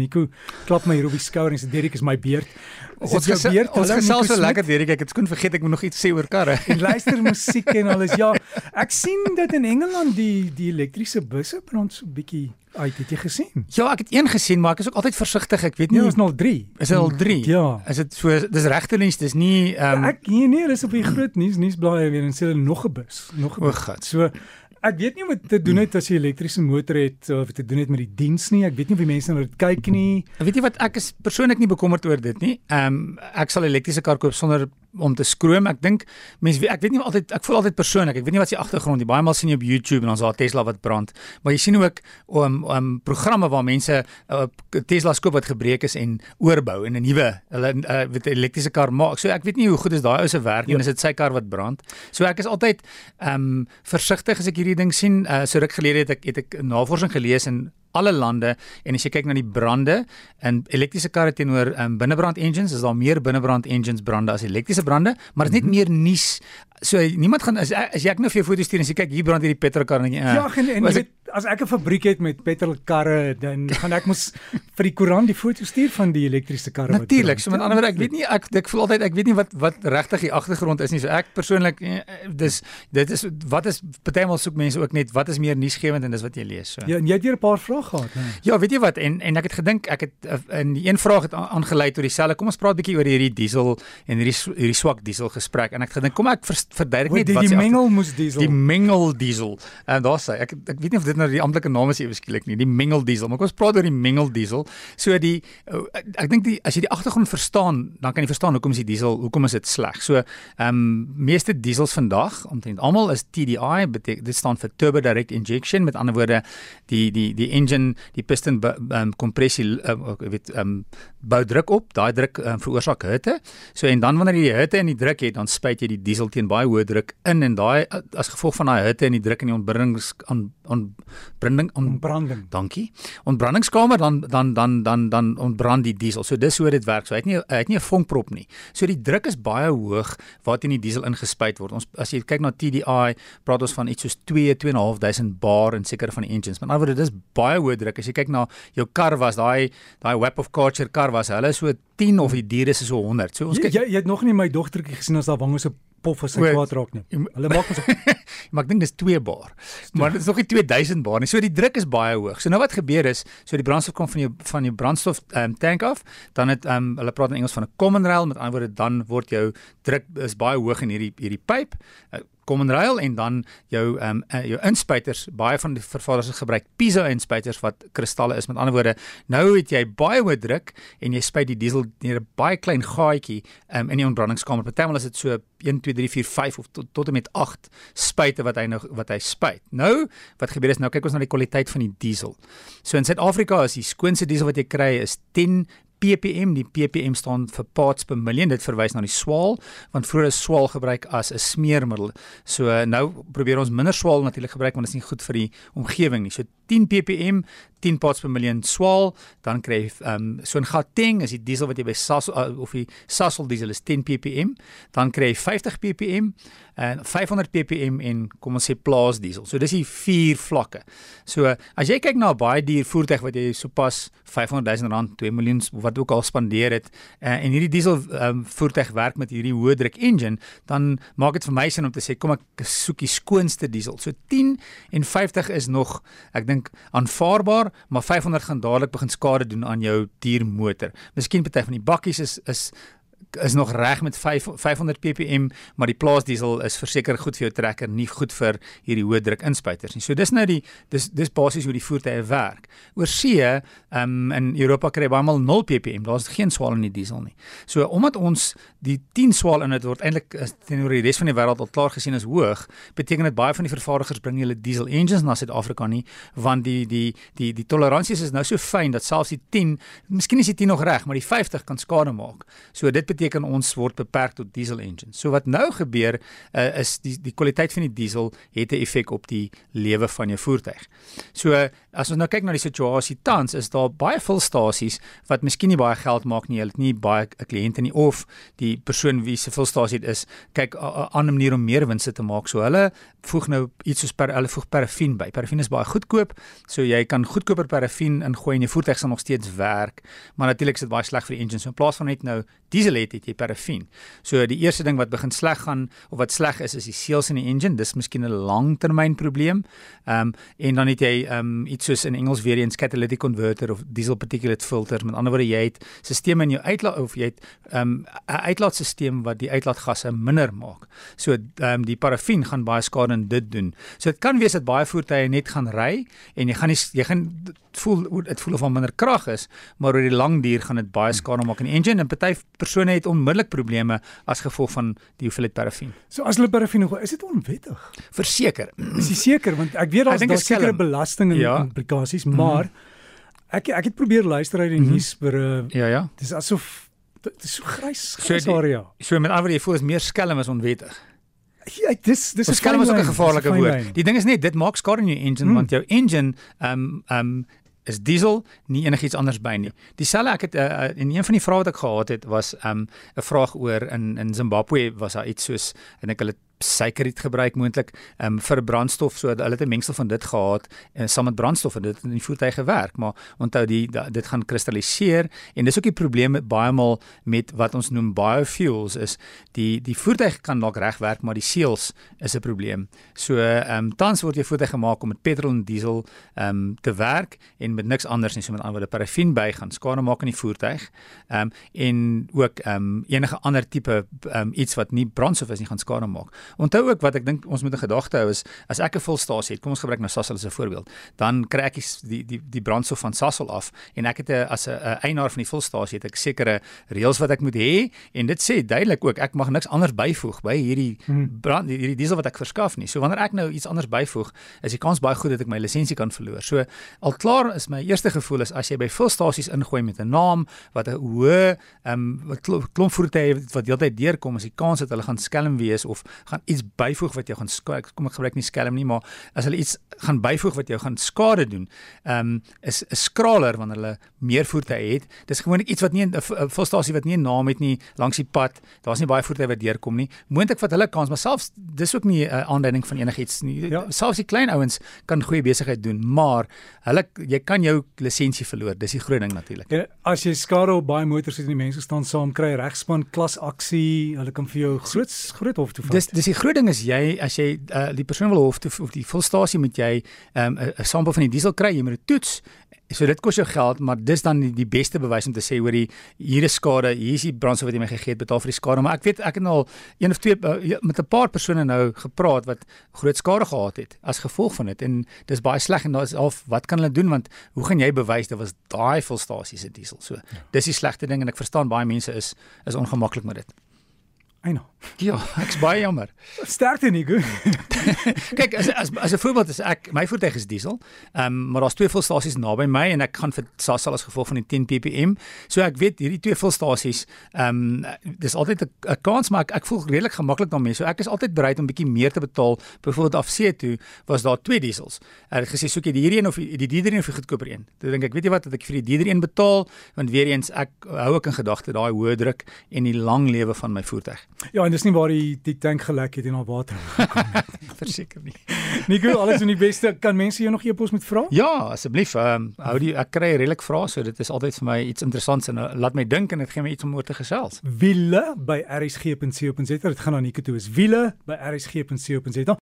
Nico klap my hier op die skouer en sê Derek is my beerd. Is Ons gesê beerd? ons gesels so lekker Derek, ek het skoon vergeet ek moet nog iets sê oor karre. en luister musiek en alles. Ja, ek sien dat in Engeland die die elektriese busse brand so bietjie uit. Het jy gesien? Ja, ek het een gesien, maar ek is ook altyd versigtig. Ek weet nie Nee, ons nou 3. is dit al 3? Ja. Is dit so dis regterlings, dis nie ehm um, Ek nee nee, dis op die groot nuus nuusblaaie weer en sê hulle nog 'n bus, nog 'n O, bus. God. So ek weet nie wat te doen het as jy 'n elektriese motor het of te doen het met die diens nie. Ek weet nie of die mense na dit kyk nie. Weet jy wat ek is persoonlik nie bekommerd oor dit nie. Ehm um, ek sal 'n elektriese kar koop sonder om te skroom. Ek dink mense ek weet nie altyd ek voel altyd persoonlik. Ek weet nie wat se agtergrond nie. Baie maal sien jy op YouTube en dan's daar Tesla wat brand. Maar jy sien ook om um, um, programme waar mense uh, Tesla skoop wat gebreek is en oorbou en 'n nuwe hulle uh, weet elektriese kar maak. So ek weet nie hoe goed is daai ou se werk nie. Ja. Is dit sy kar wat brand? So ek is altyd ehm um, versigtig as ek hierdie ding sien. Uh, so ruk gelede het ek het ek navorsing gelees en alle lande en as jy kyk na die brande in elektriese karre teenoor um, binnebrand engines is daar meer binnebrand engines brande as elektriese brande maar dit is net meer nuus so niemand gaan as, as jy ek nou vir jou foto's stuur en sê kyk hier brand hierdie petrolkar en jy, uh, Ja, en, en jy weet, as ek 'n fabriek het met petrolkarre, dan gaan ek mos vir die koerant die foto stuur van die elektriese karre wat Natuurlik, so met ander woorde, ek weet nie ek ek voel altyd ek weet nie wat wat regtig die agtergrond is nie. So ek persoonlik eh, eh, dis dit is wat is partymal soek mense ook net wat is meer nuusgewend en dis wat jy lees. So. Ja, en jy het weer 'n paar vrae gehad, hè. Ja, weet jy wat en en ek het gedink ek het uh, in die een vraag het aangelei tot dieselfde. Kom ons praat bietjie oor hierdie diesel en hierdie hierdie swak diesel gesprek en ek gedink kom ek vers, verduidelik net wat die mengel moes diesel. die mengel diesel. En daar sê ek ek weet nie of dit nou die amptelike naam is ewe skielik nie, die mengel diesel. Maar kom ons praat oor die mengel diesel. So die uh, ek, ek dink die as jy die agtergrond verstaan, dan kan jy verstaan hoekom is die diesel, hoekom is dit sleg. So ehm um, meeste diesels vandag, omtrent almal is TDI, beteken dit staan vir turbo direct injection, met ander woorde die die die engine, die piston ehm um, kompressie uh, weet ehm um, bou druk op, daai druk um, veroorsaak hitte. So en dan wanneer jy die hitte en die druk het, dan spuit jy die diesel teen baie hoë druk in en daai as gevolg van daai hitte en die druk in die ontbrandings aan ontbranding on, branding. Dankie. Ontbrandingskamer dan dan dan dan dan ontbrand die diesel. So dis hoe dit werk. So hy het nie hy het nie 'n vonkprop nie. So die druk is baie hoog waarteen die diesel ingespuit word. Ons as jy kyk na TDI, praat ons van iets soos 2 2.500 bar in sekere van die engines. Met ander woorde, dis baie hoë druk. As jy kyk na jou kar was daai daai Web of Culture kar was, hulle is so 10 of die diere is so 100. So ons Jy, kyk jy, jy het nog nie my dogtertjie gesien as haar wange so pof as O, kwaad raak nie. Hulle maak ons maar ek dink dis 2 bar. Maar dit is nog nie 2000 bar nie. So die druk is baie hoog. So nou wat gebeur is, so die brandstof kom van jou van jou brandstof um, tank af, dan het um, hulle praat in Engels van 'n common rail, met ander woorde dan word jou druk is baie hoog in hierdie hierdie pyp. Uh, common rail en dan jou ehm um, uh, jou inspuiters baie van die vervaardigers gebruik piezo inspuiters wat kristalle is. Met ander woorde nou het jy baie hoë druk en jy spuit die diesel deur 'n baie klein gaatjie um, in die ontbrandingskamer. Partymal is dit so 1 2 3 4 5 of tot, tot en met 8 spuite wat hy nou wat hy spuit. Nou wat gebeur is nou kyk ons na die kwaliteit van die diesel. So in Suid-Afrika is die skoonste diesel wat jy kry is 10 ppm die ppm staan vir parts per million dit verwys na die swaal want vroeër is swaal gebruik as 'n smeermiddel. So nou probeer ons minder swaal natuurlik gebruik want dit is nie goed vir die omgewing nie. So 10 ppm 10 parts per million swaal dan kry jy um, so 'n Gauteng is die diesel wat jy by Sasol uh, of die Sasol diesel is 10 ppm dan kry jy 50 ppm en 500 ppm en kom ons sê plaas diesel. So dis die vier vlakke. So as jy kyk na 'n baie duur voertuig wat jy sopas 500 000 rand 2 miljoen wat ook al spandeer het uh, en hierdie diesel um, voertuig werk met hierdie hoë druk engine dan maak dit vir my sin om te sê kom ek soek die skoonste diesel. So 10 en 50 is nog ek dink aanvaarbaar maar 500 gaan dadelik begin skade doen aan jou duur motor miskien party van die bakkies is is is nog reg met 5 500 ppm, maar die plaasdiesel is verseker goed vir jou trekker, nie goed vir hierdie hoë druk inspuiters nie. So dis nou die dis dis basies hoe die voertuie werk. Oor see, um, in Europa kry jy baie maal 0 ppm. Daar's geen swaal in die diesel nie. So omdat ons die 10 swaal in dit word eintlik teenoor die res van die wêreld al klaar gesien as hoog, beteken dit baie van die vervaardigers bring hulle diesel engines na Suid-Afrika nie, want die die die die toleransies is nou so fyn dat selfs die 10, miskien is die 10 nog reg, maar die 50 kan skade maak. So dit beteken ons word beperk tot diesel engines. So wat nou gebeur uh, is die die kwaliteit van die diesel het 'n effek op die lewe van jou voertuig. So as ons nou kyk na die situasie tans is daar baie vulstasies wat miskien nie baie geld maak nie, hulle het nie baie kliënte nie of die persoon wie se vulstasie dit is, kyk 'n ander manier om meer wins te maak. So hulle voeg nou iets soos per hulle voeg parafin by. Parafin is baie goedkoop, so jy kan goedkoper parafin ingooi en jou voertuig sal nog steeds werk, maar natuurlik is dit baie sleg vir die engine. So in plaas van net nou diesel het, het jy parafin. So die eerste ding wat begin sleg gaan of wat sleg is is die seals in die engine. Dis miskien 'n langtermyn probleem. Ehm um, en dan het jy ehm um, iets soos in Engels weer eens catalytic converter of diesel particulate filter. Met ander woorde jy het stelsels in jou uitlaat of jy het ehm um, 'n uitlaatstelsel wat die uitlaatgasse minder maak. So ehm um, die parafin gaan baie skade in dit doen. So dit kan wees dat baie voertuie net gaan ry en jy gaan nie jy gaan voel dit voel of hom minder krag is, maar oor die lang duur gaan dit baie skade maak aan die engine en party persone het onmiddellik probleme as gevolg van die hoeveelheid parafin. So as hulle parafin nog is dit onwettig. Verseker. Is jy seker want ek weet daar's daar sekere belasting en ja. implikasies, maar mm -hmm. ek ek het probeer luister uit die mm -hmm. nuus vir 'n uh, Ja ja. Dis asof dit is so grys, grys so area. So met ander jy voel is meer skelm as onwettig. Ja, dis dis 'n skelm is ook 'n gevaarlike woord. Die ding is net dit maak skade in jou engine mm. want jou engine ehm um, ehm um, is diesel nie enigiets anders by nie. Dieselfde ek het uh, in een van die vrae wat ek gehad het was 'n um, vraag oor in in Zimbabwe was daar iets soos en ek hulle suikerriet gebruik moontlik um, vir brandstof so hulle het 'n mengsel van dit gehad en saam met brandstof en dit in die voertuig gewerk maar onthou die da, dit gaan kristalliseer en dis ook die probleem met baie maal met wat ons noem biofuels is die die voertuig kan dalk reg werk maar die seels is 'n probleem. So ehm um, tans word jou voertuig gemaak om met petrol en diesel ehm um, te werk en met niks anders nie so met ander woorde parafin by gaan skade maak aan die voertuig ehm um, en ook ehm um, enige ander tipe ehm um, iets wat nie brandstof is nie gaan skade maak Onthou ook wat ek dink ons moet 'n gedagte hou is as ek 'n volstasie het, kom ons gebruik nou Sasol as 'n voorbeeld, dan kry ek die die die brandstof van Sasol af en ek het 'n as 'n eienaar van die volstasie het ek sekere reëls wat ek moet hê en dit sê duidelik ook ek mag niks anders byvoeg by hierdie hmm. brand hierdie diesel wat ek verskaf nie. So wanneer ek nou iets anders byvoeg, is die kans baie goed dat ek my lisensie kan verloor. So al klaar is my eerste gevoel is as jy by volstasies ingooi met 'n naam wat 'n hoë ehm um, klomp voertuie wat deeltyd deurkom, is die kans dat hulle gaan skelm wees of gaan gaan iets byvoeg wat jou gaan skade kom ek gebruik nie skelm nie maar as hulle iets gaan byvoeg wat jou gaan skade doen ehm um, is 'n skraler wanneer hulle meer voertuie het dis gewoonlik iets wat nie 'n volstasie wat nie 'n naam het nie langs die pad daar's nie baie voertuie wat deurkom nie. Moontlik wat hulle kans maar selfs dis ook nie 'n uh, aanduiding van enigiets nie. Ja. selfs die klein ouens kan goeie besigheid doen maar hulle jy kan jou lisensie verloor dis die groot ding natuurlik ja, as jy skade op baie motors het en die mense staan saam kry regspan klas aksie hulle kan vir jou groot groot hof toe vat. Dis dis die groot ding is jy as jy uh, die persoon wil hof toe of die volstasie moet jy ehm, 'n um, sampel van die diesel kry, jy moet dit toets. So dit kos jou geld, maar dis dan die, die beste bewys om te sê hoor hier is skade, hier is die brandstof wat jy my gegee het, betaal vir die skade, maar ek weet ek het nou al een of twee uh, met 'n paar persone nou gepraat wat groot skade gehad het as gevolg van dit en dis baie sleg en daar is al wat kan hulle doen want hoe gaan jy bewys dit was daai volstasie se diesel? So ja. dis die slegte ding en ek verstaan baie mense is is ongemaklik met dit. Eina. Ja, ek's baie jammer. Sterkte goed. Kyk, as as as 'n voorbeeld is ek my voertuig is diesel. Ehm um, maar daar's twee volstasies naby my en ek gaan vir Sasol as gevolg van die 10 ppm. So ek weet hierdie twee volstasies ehm um, dis altyd 'n kans maar ek, ek voel redelik gemaklik daarmee. So ek is altyd bereid om bietjie meer te betaal. Byvoorbeeld af see toe was daar twee diesels. Ek het gesê soek jy die hierdie een of die die dieder een of die goedkoper een. Toe dink ek, weet jy wat, dat ek vir die dieder een betaal want weer eens ek hou ook in gedagte daai hoë druk en die lang lewe van my voertuig. Ja, en dis nie waar die die tank gelek het en al water gekom het. Verseker nie. Nico, alles in die beste. Kan mense jou nog e-pos met vra? Ja, asseblief. Ehm um, hou die ek kry redelik vrae, so dit is altyd vir my iets interessants en uh, laat my dink en dit gee my iets om oor te gesels. Wiele by rsg.co.za. Dit gaan aan Nico toe. Is wiele by rsg.co.za.